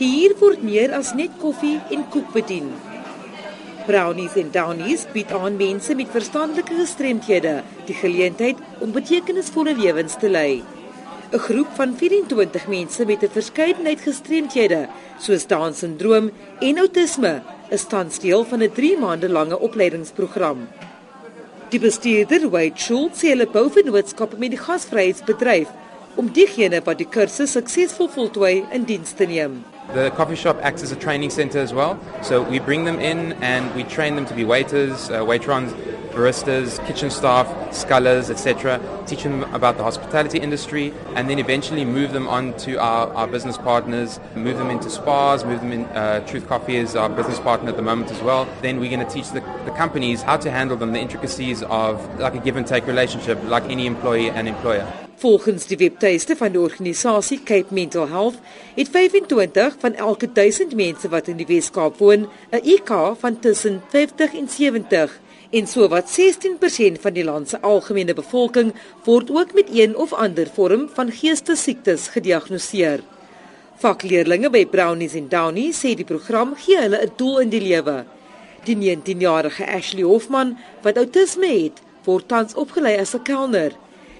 Hier word meer as net koffie en koek bedien. Brownies en Downies bied aan mense met verstandelike gestremthede die geleentheid om betekenisvolle lewens te lei. 'n Groep van 24 mense met 'n verskeidenheid gestremthede, soos Down-sindroom en outisme, is tans deel van 'n 3 maande lange opleidingsprogram. Die bestuurder, Wade Schultz, sê hulle bou vennootskappe met die gasvryheidsbedryf om diegene wat die kursus suksesvol voltooi in diens te neem. The coffee shop acts as a training center as well. So we bring them in and we train them to be waiters, uh, waitrons, baristas, kitchen staff, scullers, etc. Teach them about the hospitality industry and then eventually move them on to our, our business partners, move them into spas, move them in. Uh, Truth Coffee is our business partner at the moment as well. Then we're going to teach the, the companies how to handle them, the intricacies of like a give and take relationship, like any employee and employer. Volgens die webtuiste van die organisasie Cape Mental Health het 25 van elke 1000 mense wat in die Weskaap woon 'n IQ van tussen 50 en 70 en sowat 16% van die land se algemene bevolking word ook met een of ander vorm van geestesiektes gediagnoseer. Vakleerlinge by Brownies en Downies sê die program gee hulle 'n doel in die lewe. Die 19-jarige Ashley Hoffman wat outisme het, word tans opgelei as 'n kelner.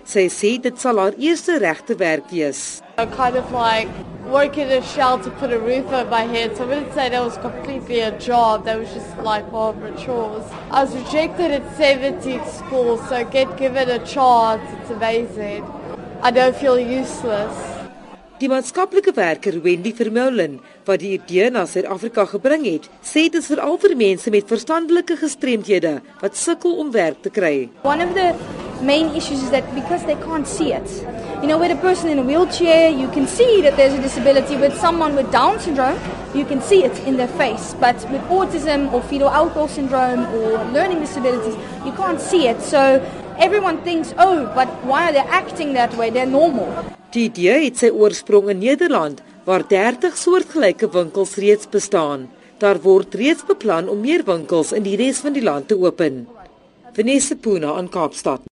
Sy sê dit sal haar eerste regte werk wees. I kind of like work in a shell to put a roof over my head. So I wouldn't say that was completely a job. That was just like more of a chores. I was rejected at 17 school, so get given a chance. It's amazing. I don't feel useless. Die maatskaplike werker Wendy Vermeulen wat die idee na Suid-Afrika gebring het, sê dit is veral vir mense met verstandelike gestremthede wat sukkel om werk te kry. One of the main issues is that because they can't see it. You know, with a person in a wheelchair, you can see that there's a disability. With someone with Down syndrome, you can see it in their face. But with autism or fetal alcohol syndrome or learning disabilities, you can't see it. So everyone thinks, oh, but why are they acting that way? They're normal. Die idee het sy oorsprong in Nederland waar 30 soortgelyke winkels reeds bestaan. Daar word reeds beplan om meer winkels in die res van die land te open. Vanessa Puna aan Kaapstad.